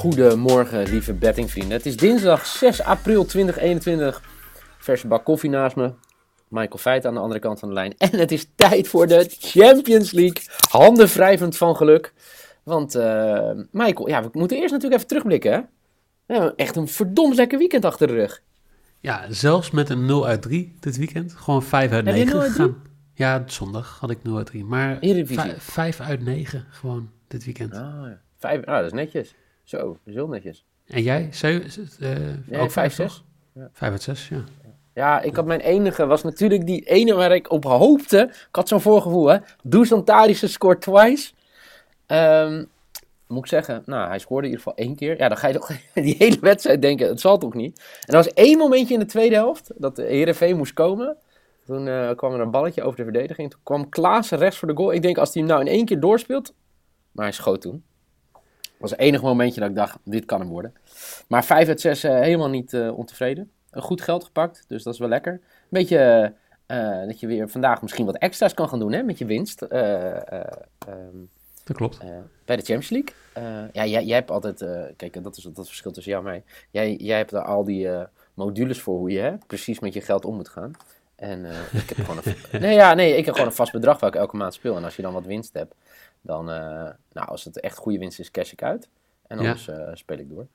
Goedemorgen, lieve bettingvrienden. Het is dinsdag 6 april 2021. Verse bak koffie naast me. Michael Feit aan de andere kant van de lijn. En het is tijd voor de Champions League. Handen wrijvend van geluk. Want uh, Michael, ja, we moeten eerst natuurlijk even terugblikken. Hè? We hebben echt een verdomd lekker weekend achter de rug. Ja, zelfs met een 0 uit 3 dit weekend. Gewoon 5 uit 9 gegaan. Ja, zondag had ik 0 uit 3. Maar 5 uit 9 gewoon dit weekend. Ah, ja. Vijf, ah, dat is netjes. Zo, dat is heel netjes. En jij? Zeven, uh, nee, ook 5, 6? Ja. 5 uit 6, ja. Ja, ik had mijn enige, was natuurlijk die ene waar ik op hoopte. Ik had zo'n voorgevoel, hè. Dusan Tadic scoort twice. Um, moet ik zeggen, nou, hij scoorde in ieder geval één keer. Ja, dan ga je toch die hele wedstrijd denken, het zal toch niet? En er was één momentje in de tweede helft, dat de Heerenveen moest komen. Toen uh, kwam er een balletje over de verdediging. Toen kwam Klaassen rechts voor de goal. Ik denk, als hij hem nou in één keer doorspeelt... Maar hij schoot toen. Dat was het enige momentje dat ik dacht, dit kan hem worden. Maar 5 uit 6 uh, helemaal niet uh, ontevreden. Een goed geld gepakt, dus dat is wel lekker. Een beetje uh, dat je weer vandaag misschien wat extra's kan gaan doen hè, met je winst. Um, dat klopt. bij de Champions League. ja, jij, jij, hebt altijd, kijk, dat is dat verschil tussen jou en mij. Jij, jij hebt er al die modules voor hoe je hè, precies met je geld om moet gaan. En ik heb gewoon een, nee, ja, nee, ik heb gewoon een vast bedrag waar ik elke maand speel. En als je dan wat winst hebt, dan, uh, nou, als het echt goede winst is, cash ik uit. En anders ja. uh, speel ik door.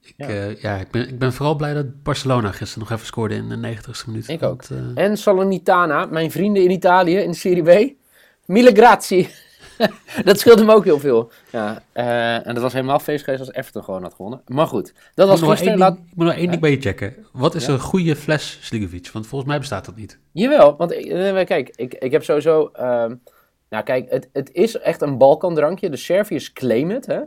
Dus, ik, ja. Uh, ja, ik, ben, ik ben vooral blij dat Barcelona gisteren nog even scoorde in de 90ste minuut. Ik ook. en Salernitana, mijn vrienden in Italië in de Serie B. Mille grazie. dat scheelde me ook heel veel. Ja, en dat was helemaal feest geweest als Everton gewoon had gewonnen. Maar goed, dat was gisteren. Laat... Ik moet nog één ding bij je checken. Wat is een goede fles Sligovic? Want volgens mij bestaat dat niet. Jawel, want kijk, ik, ik heb sowieso... Uh, nou kijk, het, het is echt een Balkandrankje. De Serviërs claimen het, hè.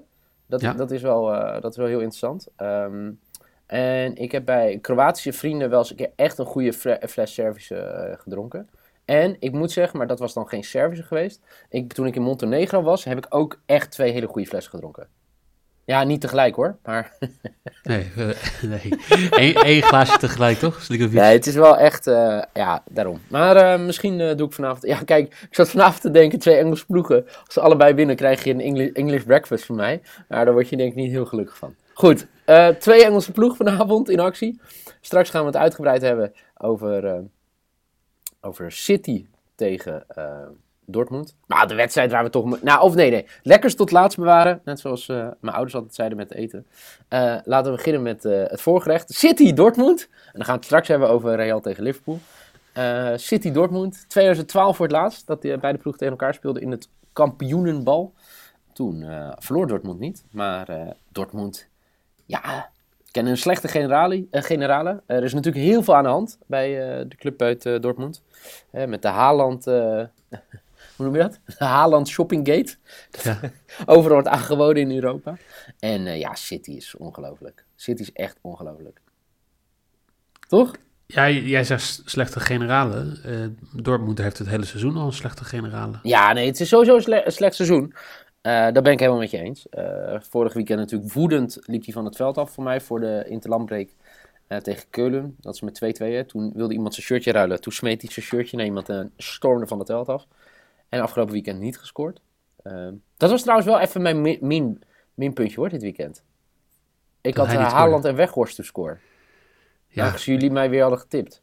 Dat, ja. dat, is, wel, uh, dat is wel heel interessant. Um, en ik heb bij Kroatische vrienden wel eens een keer echt een goede fles Servische uh, gedronken. En ik moet zeggen, maar dat was dan geen Servische geweest. Ik, toen ik in Montenegro was, heb ik ook echt twee hele goede flessen gedronken. Ja, niet tegelijk hoor, maar... nee, uh, nee. Eén, één glaasje tegelijk, toch? Nee, het is wel echt... Uh, ja, daarom. Maar uh, misschien doe ik vanavond... Ja, kijk, ik zat vanavond te denken, twee Engelse ploegen. Als ze allebei winnen, krijg je een English, English breakfast van mij. Maar daar word je denk ik niet heel gelukkig van. Goed, twee Engelse ploegen vanavond in actie. Straks gaan we het uitgebreid hebben over, over City tegen... Dortmund. Maar de wedstrijd waar we toch... Nou, of nee, nee. Lekkers tot laatst bewaren. Net zoals uh, mijn ouders altijd zeiden met eten. Uh, laten we beginnen met uh, het voorgerecht. City Dortmund. En dan gaan we het straks hebben over Real tegen Liverpool. City Dortmund. 2012 voor het laatst dat die beide ploegen tegen elkaar speelden in het kampioenenbal. Toen verloor Dortmund niet. Maar Dortmund, ja, kennen een slechte generale. er is natuurlijk heel veel aan de hand bij de club uit Dortmund. met de Haaland hoe noem je dat? Haaland Shoppinggate. Ja. Overal wordt aangeboden in Europa. En uh, ja, City is ongelooflijk. City is echt ongelooflijk. Toch? Ja, jij zegt slechte generalen. Uh, Dortmund heeft het hele seizoen al een slechte generalen. Ja, nee, het is sowieso een, sle een slecht seizoen. Uh, daar ben ik helemaal met je eens. Uh, vorig weekend natuurlijk woedend liep hij van het veld af voor mij voor de interlandbreak uh, tegen Keulen. Dat is met 2-2. Toen wilde iemand zijn shirtje ruilen. Toen smeet hij zijn shirtje naar iemand en stormde van het veld af. En afgelopen weekend niet gescoord. Uh, dat was trouwens wel even mijn min, min, minpuntje hoor, dit weekend. Ik dat had uh, Haaland en Weghorst te score. Ja. Aangezien jullie mij weer hadden getipt.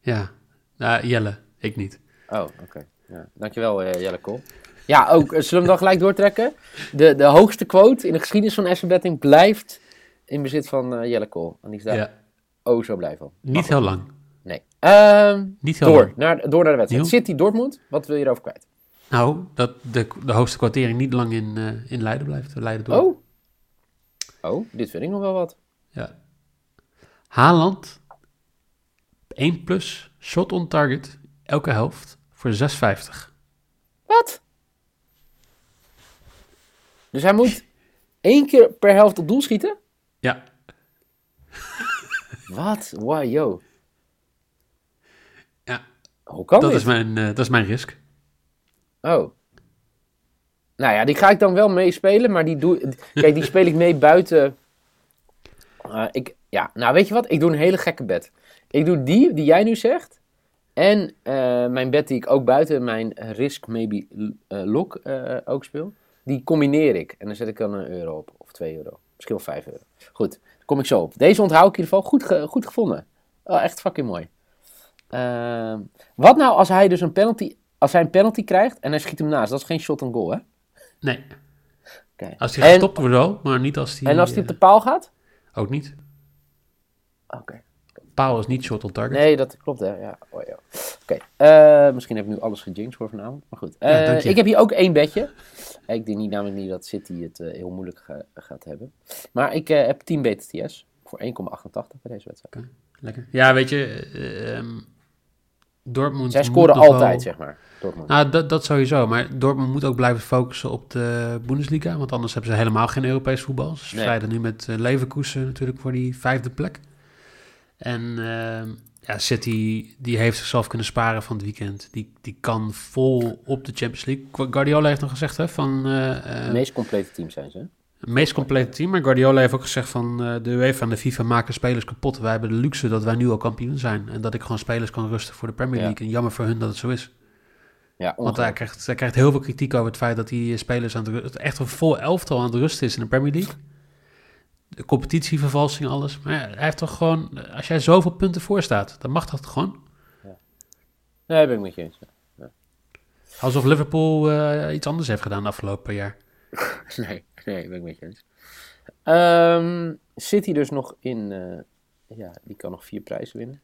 Ja, nou, Jelle, ik niet. Oh, oké. Okay. Ja. Dankjewel uh, Jelle Kool. Ja, ook, zullen we hem dan gelijk doortrekken? De, de hoogste quote in de geschiedenis van Betting blijft in bezit van uh, Jelle Kool. En die is daar ja. oh zo blij van. Niet heel lang. Nee. Uh, Niet heel door, lang. Naar, door naar de wedstrijd. Nieuw? City Dortmund, wat wil je erover kwijt? Nou, dat de, de hoogste kwartering niet lang in, uh, in Leiden blijft. Leiden door. Oh. Oh, dit vind ik nog wel wat. Ja. Haaland 1 plus shot on target, elke helft, voor 6,50. Wat? Dus hij moet één keer per helft op doel schieten? Ja. Wat? Wow, yo. Ja. Hoe kan dat dit? Is mijn, uh, dat is mijn risk. Oh. Nou ja, die ga ik dan wel meespelen, maar die, doe, kijk, die speel ik mee buiten. Uh, ik, ja, nou weet je wat? Ik doe een hele gekke bed. Ik doe die, die jij nu zegt. En uh, mijn bed die ik ook buiten mijn risk maybe uh, lock ook speel. Die combineer ik. En dan zet ik dan een euro op. Of 2 euro. Misschien wel 5 euro. Goed, daar kom ik zo op. Deze onthoud ik in ieder geval. Goed, goed gevonden. Oh, echt fucking mooi. Ehm, wat nou als hij dus een penalty... Als hij een penalty krijgt en hij schiet hem naast. Dat is geen shot on goal, hè? Nee. Okay. Als hij gestopt wordt wel, maar niet als hij... En als hij op de paal gaat? Ook niet. Oké. Okay. Paal is niet shot on target. Nee, dat klopt, hè. Ja. Oh, ja. Oké. Okay. Uh, misschien heb ik nu alles gejinxed voor vanavond. Maar goed. Uh, ja, ik heb hier ook één bedje. Ik denk niet, namelijk niet dat City het uh, heel moeilijk ga, gaat hebben. Maar ik heb 10 BTTS voor 1,88 bij deze wedstrijd. Lekker. Ja, weet je... Um, Dortmund Zij scoren altijd, wel... zeg maar. Dortmund. Nou, dat, dat sowieso. Maar Dortmund moet ook blijven focussen op de Bundesliga. Want anders hebben ze helemaal geen Europees voetbal. Ze strijden nee. nu met Leverkusen natuurlijk voor die vijfde plek. En uh, ja, City die heeft zichzelf kunnen sparen van het weekend. Die, die kan vol op de Champions League. Guardiola heeft nog gezegd hè, van... Uh, het meest complete team zijn ze. Het meest complete team. Maar Guardiola heeft ook gezegd van uh, de UEFA en de FIFA maken spelers kapot. Wij hebben de luxe dat wij nu al kampioen zijn. En dat ik gewoon spelers kan rusten voor de Premier League. Ja. En jammer voor hun dat het zo is. Ja, Want hij krijgt, hij krijgt heel veel kritiek over het feit dat die spelers aan het, echt een vol elftal aan het rusten is in de Premier League. De competitievervalsing, alles. Maar ja, hij heeft toch gewoon, als jij zoveel punten voor staat, dan mag dat gewoon. Ja. Nee, ben ik met je eens. Ja. Alsof Liverpool uh, iets anders heeft gedaan de afgelopen jaar. nee, nee, ben ik met je eens. Um, City dus nog in, uh, ja, die kan nog vier prijzen winnen.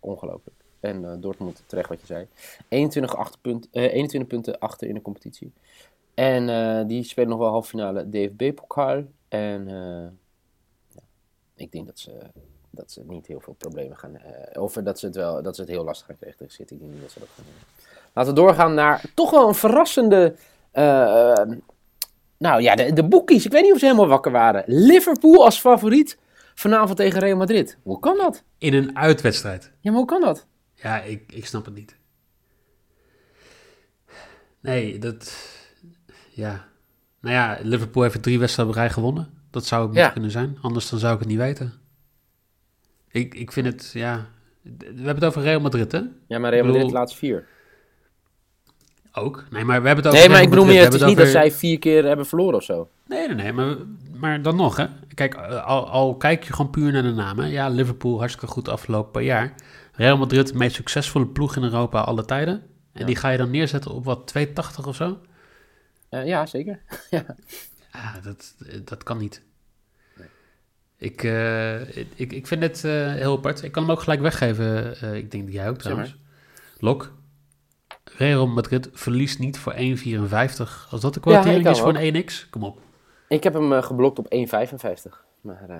Ongelooflijk. En uh, Dortmund, terecht wat je zei. 21, 8 punt, uh, 21 punten achter in de competitie. En die spelen nog wel halve finale DFB-pokaal. En ja, ik denk dat ze, dat ze niet heel veel problemen gaan... of dat ze, het wel, dat ze het heel lastig gaan krijgen tegen City. Ik denk niet dat ze dat gaan. Laten we doorgaan naar toch wel een verrassende... nou ja, de, de boekies. Ik weet niet of ze helemaal wakker waren. Liverpool als favoriet vanavond tegen Real Madrid. Hoe kan dat? In een uitwedstrijd. Ja, maar hoe kan dat? Ja, ik, ik snap het niet. Nee, dat... Ja. Nou ja, Liverpool heeft drie wedstrijden rij gewonnen. Dat zou het Ja. moeten kunnen zijn. Anders dan zou ik het niet weten. Ik, ik vind het, ja... We hebben het over Real Madrid, hè? Ja, maar Real Ik bedoel- Madrid laatst vier. Ook. Nee, maar we hebben het over Nee, maar ik bedoel meer, het is niet dat zij vier keer hebben verloren of zo. Nee, nee, nee. Maar, maar dan nog, hè. Kijk, al, al kijk je gewoon puur naar de namen. Ja, Liverpool hartstikke goed afgelopen paar jaar. Real Madrid, de meest succesvolle ploeg in Europa alle tijden. En Ja. die ga je dan neerzetten op wat, 280 of zo? Eh, ja, zeker. Ja, dat, dat kan niet. Ik, eh, ik, ik vind het eh, heel apart. Ik kan hem ook gelijk weggeven. eh, ik denk dat jij ook trouwens. Lok. Real Madrid verliest niet voor 1,54. Als dat de kwartering kan is voor een 1x, kom op. Ik heb hem eh, geblokt op 1,55. Maar eh,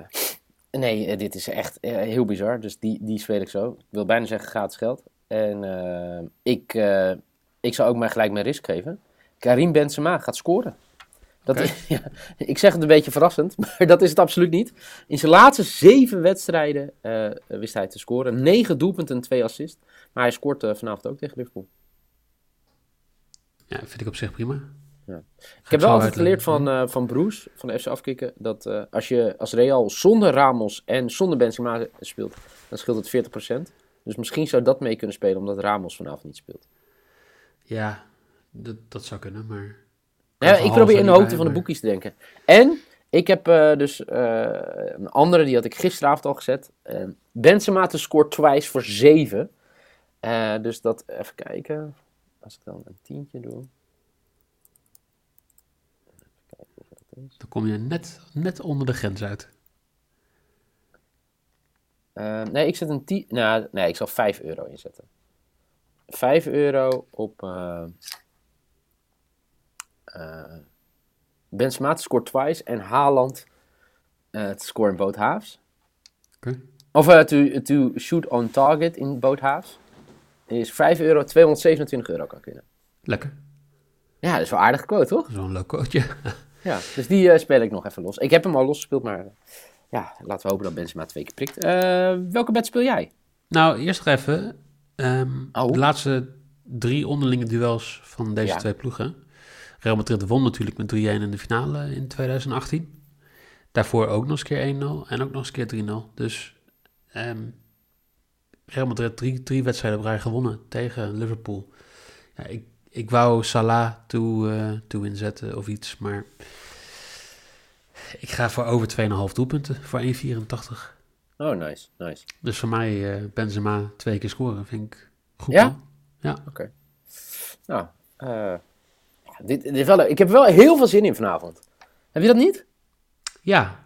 nee, eh, dit is echt heel bizar. Dus die, die speel ik zo. Ik wil bijna zeggen gratis geld. En ik, ik zou ook maar gelijk mijn risk geven. Karim Benzema gaat scoren. Dat is, ja, ik zeg het een beetje verrassend, maar dat is het absoluut niet. In zijn laatste zeven wedstrijden wist hij te scoren. Negen doelpunten en twee assists. Maar hij scoort vanavond ook tegen Liverpool. Ja, vind ik op zich prima. Ja. Ik heb wel altijd geleerd van, eh van Bruce, van de FC Afkikken, dat eh, als je als Real zonder Ramos en zonder Benzema speelt, dan scheelt het 40%. Dus misschien zou dat mee kunnen spelen, omdat Ramos vanavond niet speelt. Ja, dat, dat zou kunnen, maar... Ja, ik probeer in de hoogte bij, van de maar- boekjes te denken. En ik heb eh, dus een andere, die had ik gisteravond al gezet. Benzema te scoort twice voor 7. Eh, dus dat, even kijken. Als ik dan een tientje doe. Even kijken hoeveel dat is. Dan kom je net, net onder de grens uit. Eh, nee, ik zet een 10. Nou, nee, ik zal 5 euro inzetten. 5 euro op. eh eh Benzema scoort twice en Haaland te scoren in both halves. Of uh, to, to shoot on target in Boothaas. Is 5 euro, 227 euro kan winnen. Lekker. Ja, dat is wel aardig quote, toch? Zo'n leuk quoteje. ja, dus die uh, speel ik nog even los. Ik heb hem al losgespeeld, maar ja, laten we hopen dat Benzema twee keer prikt. welke bed speel jij? Nou, eerst nog even. Um, oh. De laatste drie onderlinge duels van deze ja. twee ploegen. Real Madrid won natuurlijk met 3-1 in de finale in 2018. Daarvoor ook nog eens keer 1-0 en ook nog eens keer 3-0. Dus um, Real Madrid drie, drie wedstrijden op rij gewonnen tegen Liverpool. Ja, ik, ik wou Salah toe, uh, toe inzetten of iets, maar ik ga voor over 2,5 doelpunten voor 1,84. Oh, nice, nice. Dus voor mij uh, Benzema twee keer scoren vind ik goed. Ja? Ja. Oké. Nou, uh, dit, dit wel, ik heb wel heel veel zin in vanavond. Heb je dat niet? Ja.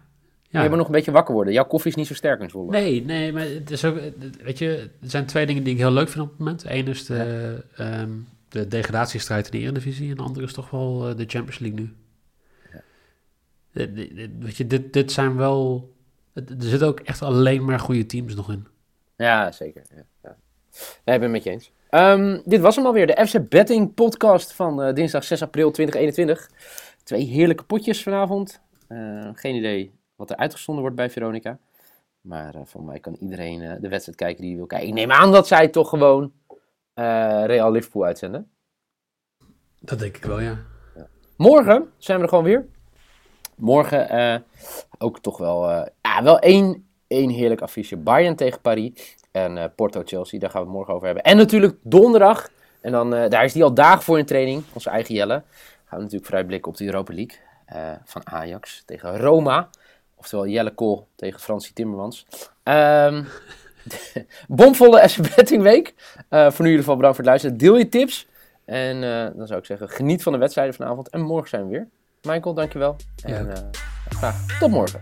Ja. Je moet nog een beetje wakker worden. Jouw koffie is niet zo sterk in Zwolle. Nee, nee, maar het is ook, weet je, er zijn twee dingen die ik heel leuk vind op het moment. Eén is de, ja. um, de degradatiestrijd in de Eredivisie en de andere is toch wel uh, de Champions League nu. Ja. Weet je, dit, dit zijn wel, er zitten ook echt alleen maar goede teams nog in. Ja, zeker. Ja, ja. Nee, ik ben het met je eens. Um, dit was hem alweer, de FC Betting podcast van uh, dinsdag 6 april 2021. Twee heerlijke potjes vanavond. Uh, geen idee wat er uitgezonden wordt bij Veronica. Maar uh, voor mij kan iedereen de wedstrijd kijken die wil kijken. Ik neem aan dat zij toch gewoon Real Liverpool uitzenden. Dat denk ik wel, ja. ja. Morgen zijn we er gewoon weer. Morgen ook toch wel, ja, wel één, één heerlijk affiche. Bayern tegen Paris. En Porto-Chelsea, daar gaan we het morgen over hebben. En natuurlijk donderdag. En dan, daar is die al dagen voor in training. Onze eigen Jelle. Gaan we natuurlijk vooruitblikken op de Europa League. Van Ajax tegen Roma. Oftewel Jelle Kool tegen Fransie Timmermans. Um, bomvolle SP Betting Week. voor nu in ieder geval bedankt voor het luisteren. Deel je tips. En dan zou ik zeggen, geniet van de wedstrijden vanavond. En morgen zijn we weer. Michael, dankjewel. En graag tot morgen.